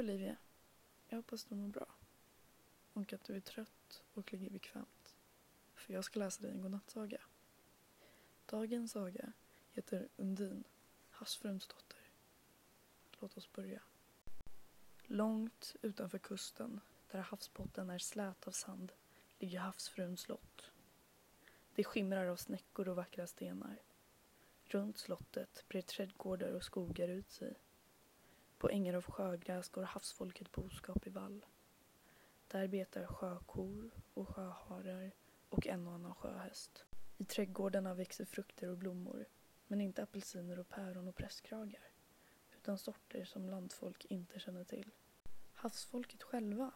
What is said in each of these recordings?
Olivia. Jag hoppas du mår bra. Och att du är trött och ligger bekvämt. För jag ska läsa dig en godnattsaga. Dagens saga heter Undin, havsfruns dotter. Låt oss börja. Långt utanför kusten, där havsbotten är slät av sand, ligger havsfruns slott. Det skimrar av snäckor och vackra stenar. Runt slottet brer trädgårdar och skogar ut sig. På ängar av sjögräs går havsfolket boskap i vall. Där betar sjökor och sjöharar och en och annan sjöhäst. I trädgårdarna växer frukter och blommor, men inte apelsiner och päron och prästkragar, utan sorter som landfolk inte känner till. Havsfolket själva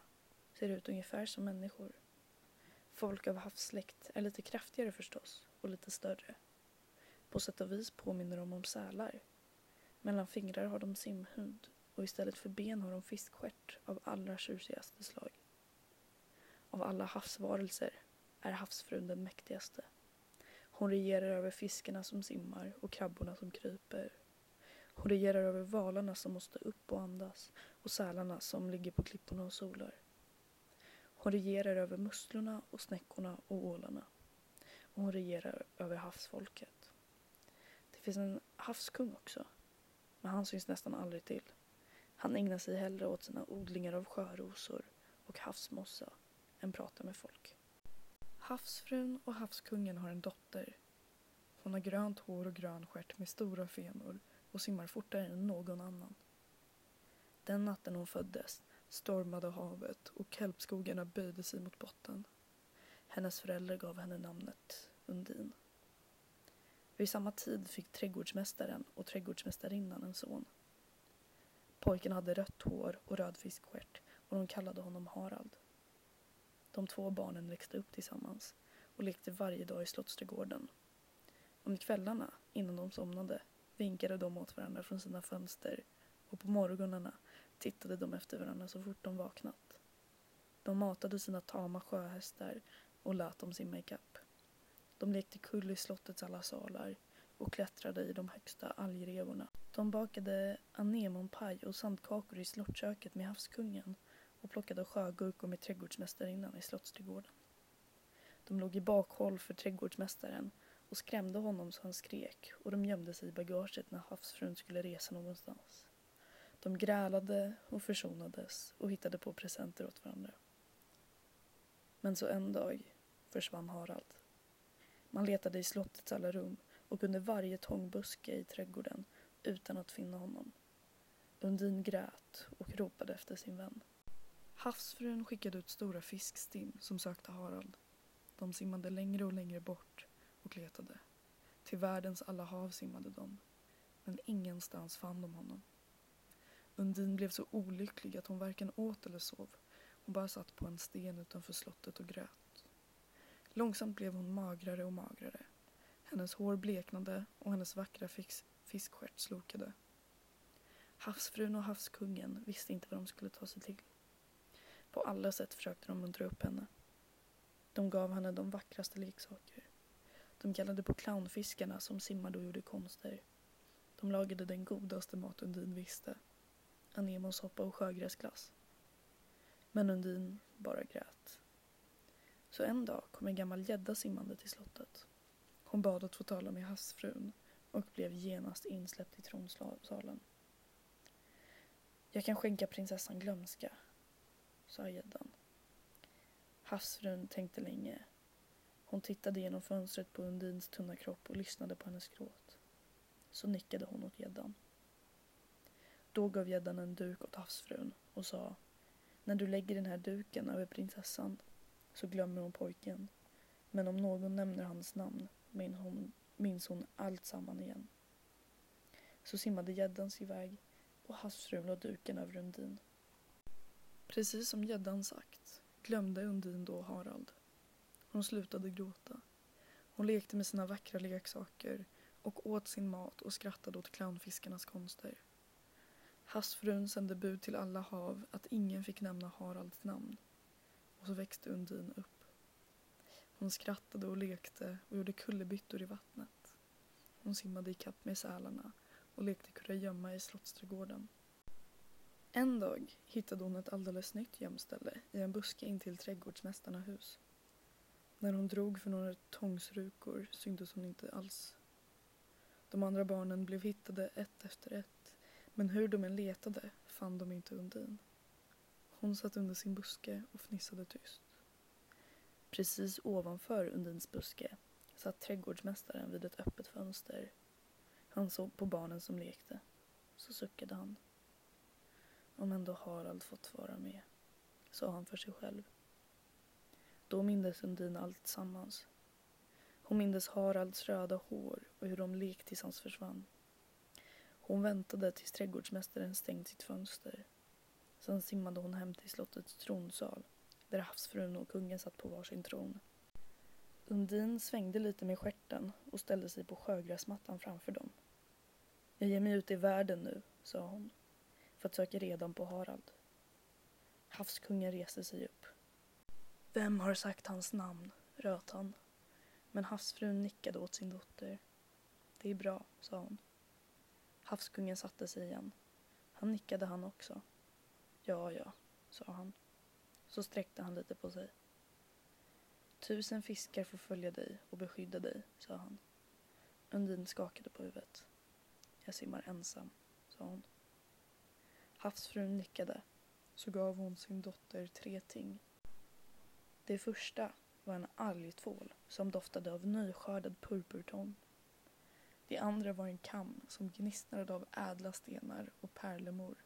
ser ut ungefär som människor. Folk av havssläkt är lite kraftigare förstås, och lite större. På sätt och vis påminner de om sälar. Mellan fingrar har de simhud och istället för ben har hon fiskstjärt av allra tjusigaste slag. Av alla havsvarelser är havsfrun den mäktigaste. Hon regerar över fiskarna som simmar och krabborna som kryper. Hon regerar över valarna som måste upp och andas och sälarna som ligger på klipporna och solar. Hon regerar över musslorna och snäckorna och ålarna. Och hon regerar över havsfolket. Det finns en havskung också, men han syns nästan aldrig till. Han ägnar sig hellre åt sina odlingar av sjörosor och havsmossa än pratar med folk. Havsfrun och havskungen har en dotter. Hon har grönt hår och grön stjärt med stora fenor och simmar fortare än någon annan. Den natten hon föddes stormade havet och kelpskogarna böjde sig mot botten. Hennes föräldrar gav henne namnet Undin. Vid samma tid fick trädgårdsmästaren och trädgårdsmästarinnan en son. Pojken hade rött hår och röd fiskstjärt och de kallade honom Harald. De två barnen växte upp tillsammans och lekte varje dag i Slottsträdgården. Om kvällarna, innan de somnade, vinkade de åt varandra från sina fönster och på morgonerna tittade de efter varandra så fort de vaknat. De matade sina tama sjöhästar och lät dem simma ikapp. De lekte kull i slottets alla salar och klättrade i de högsta algrevorna. De bakade anemonpaj och sandkakor i slottköket med havskungen och plockade sjögurkor med trädgårdsmästarinnan i Slottsträdgården. De låg i bakhåll för trädgårdsmästaren och skrämde honom så han skrek och de gömde sig i bagaget när havsfrun skulle resa någonstans. De grälade och försonades och hittade på presenter åt varandra. Men så en dag försvann Harald. Man letade i slottets alla rum och under varje tångbuske i trädgården utan att finna honom. Undin grät och ropade efter sin vän. Havsfrun skickade ut stora fiskstim som sökte Harald. De simmade längre och längre bort och letade. Till världens alla hav simmade de, men ingenstans fann de honom. Undin blev så olycklig att hon varken åt eller sov. Hon bara satt på en sten utanför slottet och grät. Långsamt blev hon magrare och magrare. Hennes hår bleknade och hennes vackra fiskstjärt slokade. Havsfrun och havskungen visste inte vad de skulle ta sig till. På alla sätt försökte de muntra upp henne. De gav henne de vackraste leksaker. De kallade på clownfiskarna som simmade och gjorde konster. De lagade den godaste mat Undin visste. Anemonsoppa och sjögräsglass. Men Undin bara grät. Så en dag kom en gammal gädda simmande till slottet. Hon bad att få tala med havsfrun och blev genast insläppt i tronsalen. Jag kan skänka prinsessan glömska, sa gäddan. Havsfrun tänkte länge. Hon tittade genom fönstret på Undins tunna kropp och lyssnade på hennes gråt. Så nickade hon åt gäddan. Då gav gäddan en duk åt havsfrun och sa När du lägger den här duken över prinsessan så glömmer hon pojken. Men om någon nämner hans namn minns hon, minns hon allt samman igen. Så simmade gäddans iväg och havsfrun la duken över Undin. Precis som gäddan sagt glömde Undin då Harald. Hon slutade gråta. Hon lekte med sina vackra leksaker och åt sin mat och skrattade åt clownfiskarnas konster. Havsfrun sände bud till alla hav att ingen fick nämna Haralds namn. Och så växte Undin upp. Hon skrattade och lekte och gjorde kullerbyttor i vattnet. Hon simmade i kapp med sälarna och lekte kurragömma i slottsträdgården. En dag hittade hon ett alldeles nytt gömställe i en buske intill trädgårdsmästarna hus. När hon drog för några tångsrukor syntes hon inte alls. De andra barnen blev hittade ett efter ett, men hur de än letade fann de inte Undin. Hon satt under sin buske och fnissade tyst. Precis ovanför Undins buske satt trädgårdsmästaren vid ett öppet fönster. Han såg på barnen som lekte. Så suckade han. Om ändå Harald fått vara med, sa han för sig själv. Då mindes Undin allt sammans. Hon mindes Haralds röda hår och hur de lekt tills han försvann. Hon väntade tills trädgårdsmästaren stängt sitt fönster. Sen simmade hon hem till slottets tronsal där havsfrun och kungen satt på varsin tron. Undin svängde lite med skärten och ställde sig på sjögräsmattan framför dem. Jag ger mig ut i världen nu, sa hon, för att söka redan på Harald. Havskungen reste sig upp. Vem har sagt hans namn? röt han. Men havsfrun nickade åt sin dotter. Det är bra, sa hon. Havskungen satte sig igen. Han nickade han också. Ja, ja, sa han. Så sträckte han lite på sig. Tusen fiskar får följa dig och beskydda dig, sa han. Undin skakade på huvudet. Jag simmar ensam, sa hon. Havsfrun nickade. Så gav hon sin dotter tre ting. Det första var en algtvål som doftade av nyskördad purpurton. Det andra var en kam som gnistrade av ädla stenar och pärlemor.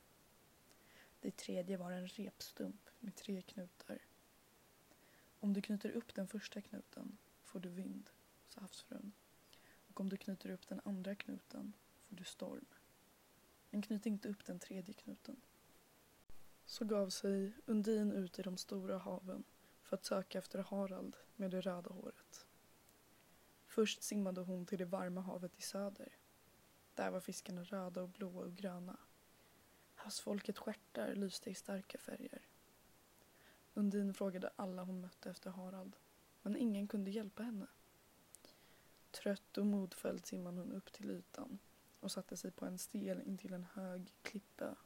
Det tredje var en repstump med tre knutar. Om du knyter upp den första knuten får du vind, sa havsfrun. Och om du knyter upp den andra knuten får du storm. Men knyt inte upp den tredje knuten. Så gav sig Undin ut i de stora haven för att söka efter Harald med det röda håret. Först simmade hon till det varma havet i söder. Där var fiskarna röda och blåa och gröna. Havsfolket stjärtar lyste i starka färger. Undin frågade alla hon mötte efter Harald, men ingen kunde hjälpa henne. Trött och modfälld simmade hon upp till ytan och satte sig på en stel intill en hög klippa.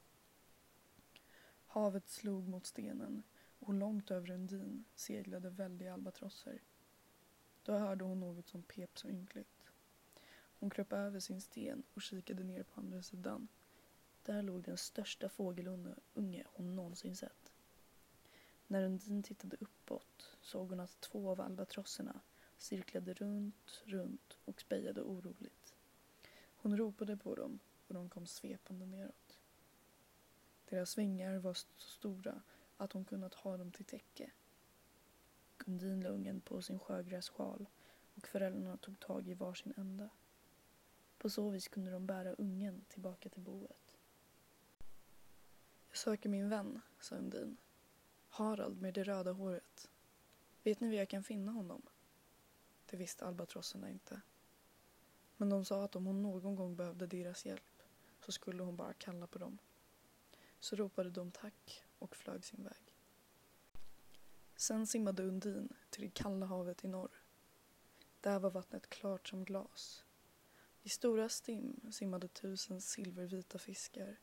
Havet slog mot stenen och långt över Undin seglade väldiga albatrosser. Då hörde hon något som pep så ynkligt. Hon kröp över sin sten och kikade ner på andra sidan. Där låg den största fågelunge hon någonsin sett. När Undin tittade uppåt såg hon att två av albatrosserna cirklade runt, runt och spejade oroligt. Hon ropade på dem och de kom svepande neråt. Deras vingar var så stora att hon kunnat ha dem till täcke. Undin la ungen på sin sjögrässjal och föräldrarna tog tag i varsin ända. På så vis kunde de bära ungen tillbaka till boet. Jag söker min vän, sa Undin. Harald med det röda håret. Vet ni var jag kan finna honom? Det visste albatrosserna inte. Men de sa att om hon någon gång behövde deras hjälp så skulle hon bara kalla på dem. Så ropade de tack och flög sin väg. Sen simmade Undin till det kalla havet i norr. Där var vattnet klart som glas. I stora stim simmade tusen silvervita fiskar.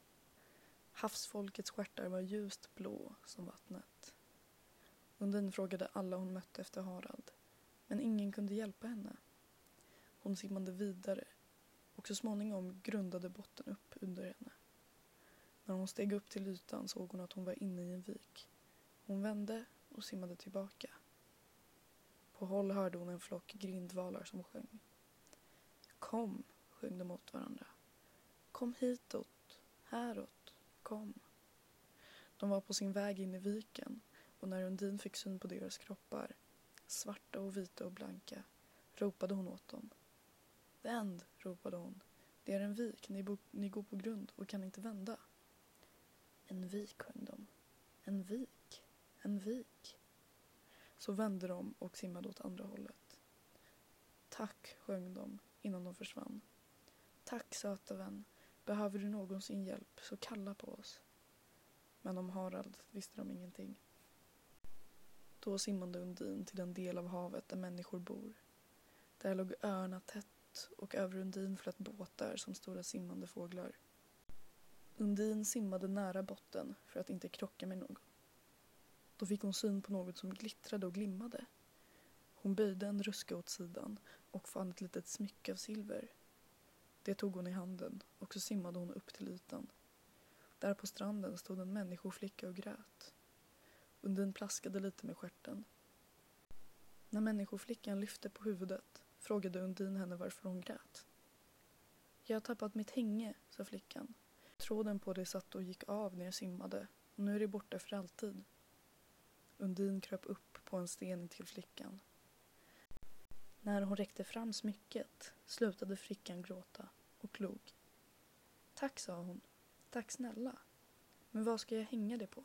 Havsfolkets stjärtar var ljust blå som vattnet. Undin frågade alla hon mötte efter Harald, men ingen kunde hjälpa henne. Hon simmade vidare och så småningom grundade botten upp under henne. När hon steg upp till ytan såg hon att hon var inne i en vik. Hon vände och simmade tillbaka. På håll hörde hon en flock grindvalar som sjöng. Kom, sjöng de åt varandra. Kom hitåt, häråt, kom. De var på sin väg in i viken och när Undin fick syn på deras kroppar, svarta och vita och blanka, ropade hon åt dem. Vänd, ropade hon. Det är en vik, ni, ni går på grund och kan inte vända. En vik, sjöng de. En vik, en vik. Så vände de och simmade åt andra hållet. Tack, sjöng de innan de försvann. Tack, söta vän. Behöver du någonsin hjälp så kalla på oss. Men om Harald visste de ingenting. Då simmade Undin till den del av havet där människor bor. Där låg öarna tätt och över Undin flöt båtar som stora simmande fåglar. Undin simmade nära botten för att inte krocka med någon. Då fick hon syn på något som glittrade och glimmade. Hon böjde en ruska åt sidan och fann ett litet smycke av silver. Det tog hon i handen och så simmade hon upp till ytan. Där på stranden stod en människoflicka och grät. Undin plaskade lite med stjärten. När människoflickan lyfte på huvudet frågade Undin henne varför hon grät. Jag har tappat mitt hänge, sa flickan. Tråden på det satt och gick av när jag simmade och nu är det borta för alltid. Undin kröp upp på en sten till flickan. När hon räckte fram smycket slutade flickan gråta och log. Tack, sa hon. Tack snälla. Men vad ska jag hänga det på?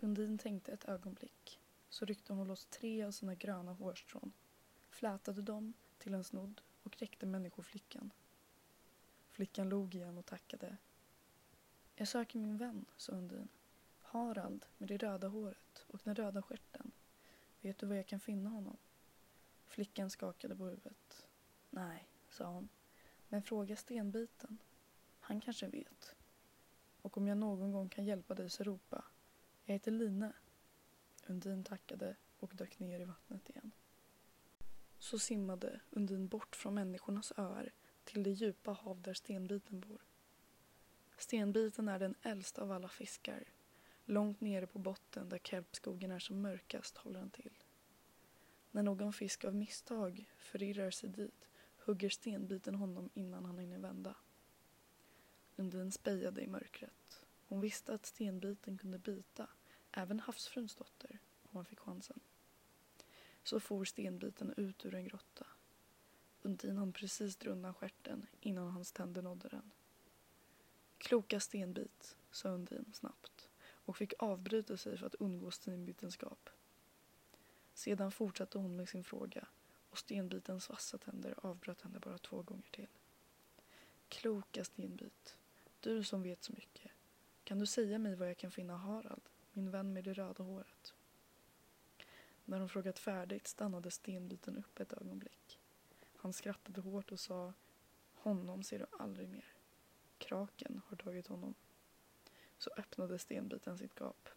Undin tänkte ett ögonblick. Så ryckte hon loss tre av sina gröna hårstrån, flätade dem till en snodd och räckte människoflickan. Flickan log igen och tackade. Jag söker min vän, sa Undin. Harald med det röda håret och den röda stjärten. Vet du var jag kan finna honom? Flickan skakade på huvudet. Nej, sa hon. Men fråga stenbiten. Han kanske vet. Och om jag någon gång kan hjälpa dig så ropa. Jag heter Line. Undin tackade och dök ner i vattnet igen. Så simmade Undin bort från människornas öar till det djupa hav där stenbiten bor. Stenbiten är den äldsta av alla fiskar. Långt nere på botten där kelpskogen är som mörkast håller den till. När någon fisk av misstag förirrar sig dit hugger stenbiten honom innan han hinner vända. Undin spejade i mörkret. Hon visste att stenbiten kunde bita, även havsfruns dotter, om han fick chansen. Så for stenbiten ut ur en grotta. Undin hann precis dra undan stjärten innan hans tänder nådde den. Kloka stenbit, sa Undin snabbt och fick avbryta sig för att undgå stenbitenskap. Sedan fortsatte hon med sin fråga och stenbitens vassa tänder avbröt henne bara två gånger till. Kloka stenbit, du som vet så mycket. Kan du säga mig var jag kan finna Harald, min vän med det röda håret? När hon frågat färdigt stannade stenbiten upp ett ögonblick. Han skrattade hårt och sa Honom ser du aldrig mer. Kraken har tagit honom. Så öppnade stenbiten sitt gap.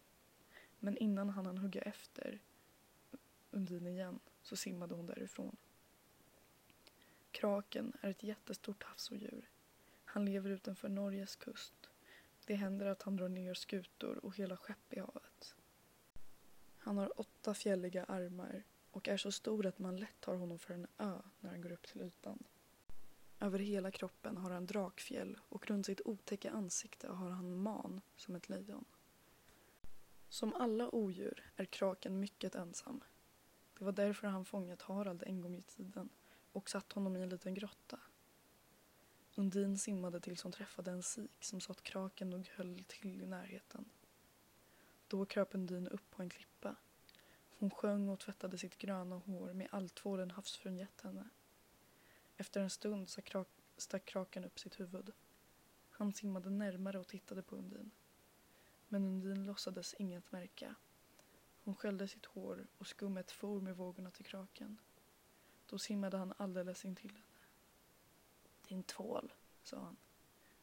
Men innan han hann hugga efter Undin igen så simmade hon därifrån. Kraken är ett jättestort havsodjur. Han lever utanför Norges kust. Det händer att han drar ner skutor och hela skepp i havet. Han har åtta fjälliga armar och är så stor att man lätt tar honom för en ö när han går upp till ytan. Över hela kroppen har han drakfjäll och runt sitt otäcka ansikte har han man som ett lejon. Som alla odjur är kraken mycket ensam. Det var därför han fångat Harald en gång i tiden och satt honom i en liten grotta. Undin simmade tills hon träffade en sik som sa att kraken nog höll till i närheten. Då kröp Undin upp på en klippa. Hon sjöng och tvättade sitt gröna hår med altvålen havsfrun gett henne. Efter en stund stack kraken upp sitt huvud. Han simmade närmare och tittade på Undin. Men Undin låtsades inget märka. Hon sköljde sitt hår och skummet for med vågorna till kraken. Då simmade han alldeles intill henne. Din tvål, sa han.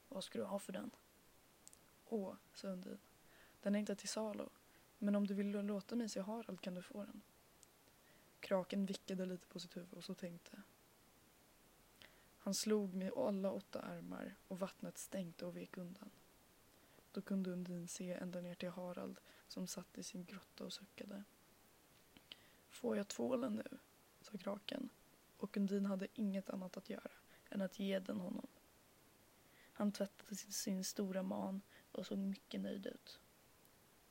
Vad ska du ha för den? Åh, sa Undin. Den är inte till salu, men om du vill låta mig se Harald kan du få den. Kraken vickade lite på sitt huvud och så tänkte. Han slog med alla åtta armar och vattnet stänkte och vek undan. Då kunde Undin se ända ner till Harald som satt i sin grotta och suckade. Får jag tvålen nu? sa kraken och Undin hade inget annat att göra än att ge den honom. Han tvättade sin stora man och såg mycket nöjd ut.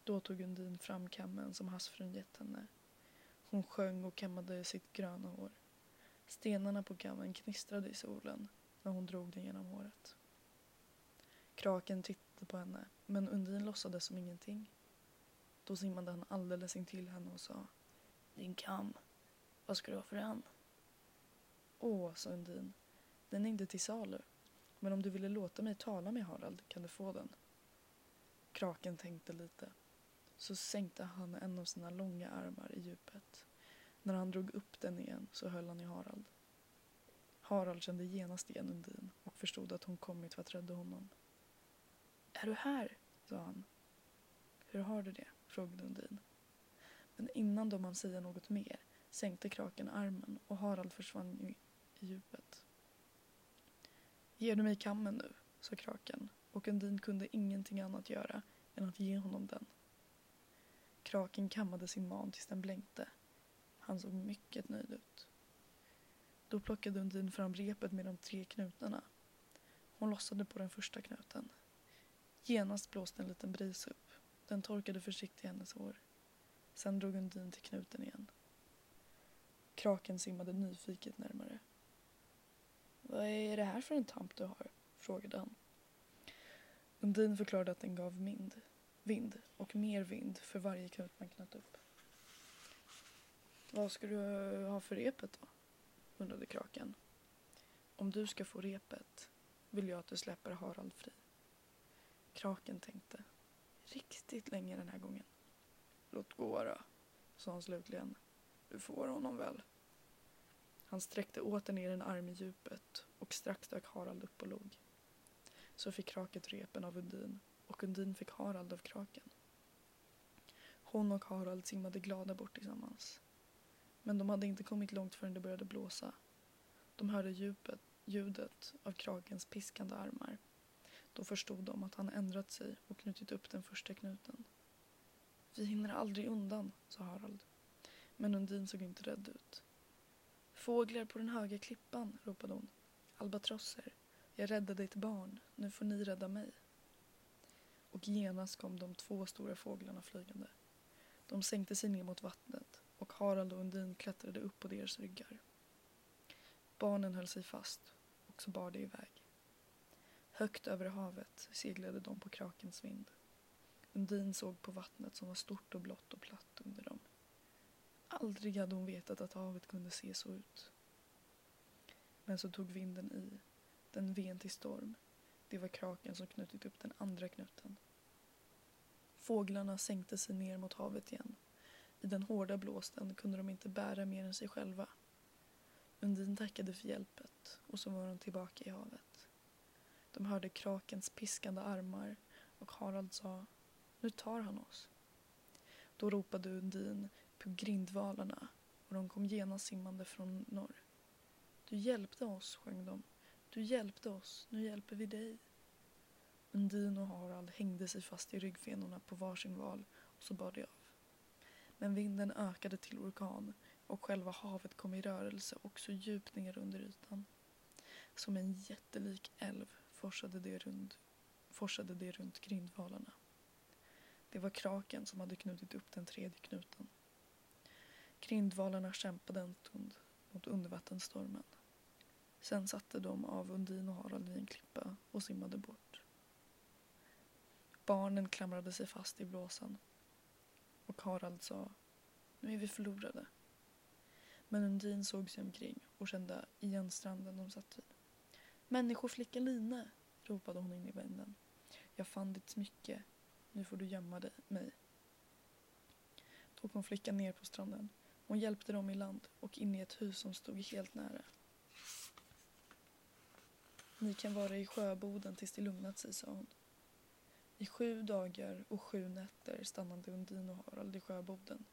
Då tog Undin fram kammen som havsfrun gett henne. Hon sjöng och kammade sitt gröna hår. Stenarna på kammen knistrade i solen när hon drog den genom håret. Kraken tittade på henne, men Undin låtsades som ingenting. Då simmade han alldeles intill henne och sa Din kam, vad ska du ha för den? Åh, sa Undin, den är inte till salu. Men om du ville låta mig tala med Harald kan du få den. Kraken tänkte lite. Så sänkte han en av sina långa armar i djupet. När han drog upp den igen så höll han i Harald. Harald kände genast igen Undin och förstod att hon kommit för att rädda honom. Är du här? sa han. Hur har du det? frågade Undin. Men innan de hann säga något mer sänkte kraken armen och Harald försvann i, i djupet. Ger du mig kammen nu? sa kraken och Undin kunde ingenting annat göra än att ge honom den. Kraken kammade sin man tills den blänkte. Han såg mycket nöjd ut. Då plockade Undin fram repet med de tre knutarna. Hon lossade på den första knuten. Genast blåste en liten bris upp. Den torkade försiktigt hennes hår. Sen drog Undin till knuten igen. Kraken simmade nyfiket närmare. Vad är det här för en tamp du har? frågade han. Undin förklarade att den gav vind, vind och mer vind för varje knut man knöt upp. Vad ska du ha för repet då? undrade kraken. Om du ska få repet vill jag att du släpper Harald fri. Kraken tänkte. Riktigt länge den här gången. Låt gå då, sa han slutligen. Du får honom väl. Han sträckte åter ner en arm i djupet och strax dök Harald upp och log. Så fick kraket repen av Undin och Undin fick Harald av kraken. Hon och Harald simmade glada bort tillsammans. Men de hade inte kommit långt förrän det började blåsa. De hörde djupet, ljudet av krakens piskande armar. Då förstod de att han ändrat sig och knutit upp den första knuten. Vi hinner aldrig undan, sa Harald. Men Undin såg inte rädd ut. Fåglar på den höga klippan, ropade hon. Albatrosser. Jag räddade ett barn, nu får ni rädda mig. Och genast kom de två stora fåglarna flygande. De sänkte sig ner mot vattnet och Harald och Undin klättrade upp på deras ryggar. Barnen höll sig fast och så bar det iväg. Högt över havet seglade de på krakens vind. Undin såg på vattnet som var stort och blått och platt under dem. Aldrig hade hon vetat att havet kunde se så ut. Men så tog vinden i. Den ven till storm. Det var kraken som knutit upp den andra knuten. Fåglarna sänkte sig ner mot havet igen. I den hårda blåsten kunde de inte bära mer än sig själva. Undin tackade för hjälpet och så var de tillbaka i havet. De hörde krakens piskande armar och Harald sa Nu tar han oss. Då ropade Undin på grindvalarna och de kom genast simmande från norr. Du hjälpte oss, sjöng de. Du hjälpte oss, nu hjälper vi dig. Undin och Harald hängde sig fast i ryggfenorna på varsin val och så bar de av. Men vinden ökade till orkan och själva havet kom i rörelse också djupt ner under ytan. Som en jättelik älv forsade det runt, forsade det runt grindvalarna. Det var kraken som hade knutit upp den tredje knuten. Grindvalarna kämpade en stund mot undervattensstormen. Sen satte de av Undin och Harald i en klippa och simmade bort. Barnen klamrade sig fast i blåsan och Harald sa Nu är vi förlorade. Men Undin såg sig omkring och kände igen stranden de satt vid. Människoflicka Line, ropade hon in i vinden. Jag fann ditt smycke. Nu får du gömma dig, mig. Då kom flickan ner på stranden. Hon hjälpte dem i land och in i ett hus som stod helt nära. Ni kan vara i sjöboden tills det lugnat sig, sa hon. I sju dagar och sju nätter stannade Undin och Harald i sjöboden.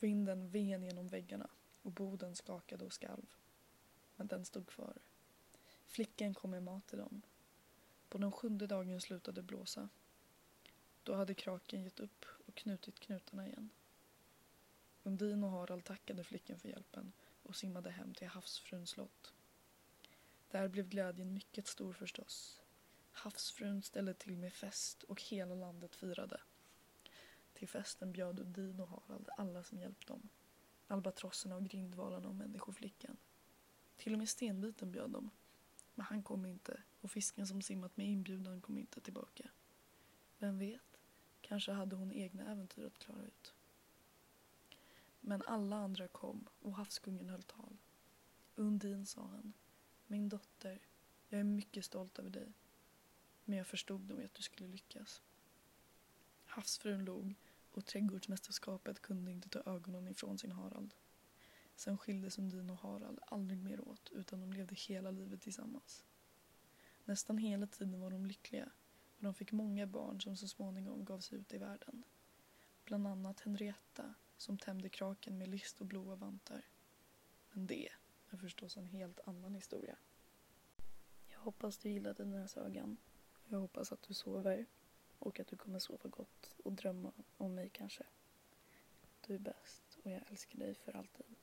Vinden ven genom väggarna och boden skakade och skalv. Men den stod kvar. Flickan kom med mat till dem. På den sjunde dagen slutade blåsa. Då hade kraken gett upp och knutit knutarna igen. Undin och Harald tackade flickan för hjälpen och simmade hem till havsfruns slott. Där blev glädjen mycket stor förstås. Havsfrun ställde till med fest och hela landet firade. Till festen bjöd Undin och Harald alla som hjälpt dem. Albatrosserna och grindvalarna och människoflickan. Till och med stenbiten bjöd dem. Men han kom inte och fisken som simmat med inbjudan kom inte tillbaka. Vem vet, kanske hade hon egna äventyr att klara ut. Men alla andra kom och havskungen höll tal. Undin, sa han, min dotter, jag är mycket stolt över dig. Men jag förstod nog att du skulle lyckas. Havsfrun log och trädgårdsmästerskapet kunde inte ta ögonen ifrån sin Harald. Sen skildes Sundin och Harald aldrig mer åt utan de levde hela livet tillsammans. Nästan hela tiden var de lyckliga och de fick många barn som så småningom gav sig ut i världen. Bland annat Henrietta som tämjde kraken med list och blåa vantar. Men det är förstås en helt annan historia. Jag hoppas du gillade den här sagan. Jag hoppas att du sover och att du kommer sova gott och drömma om mig kanske. Du är bäst och jag älskar dig för alltid.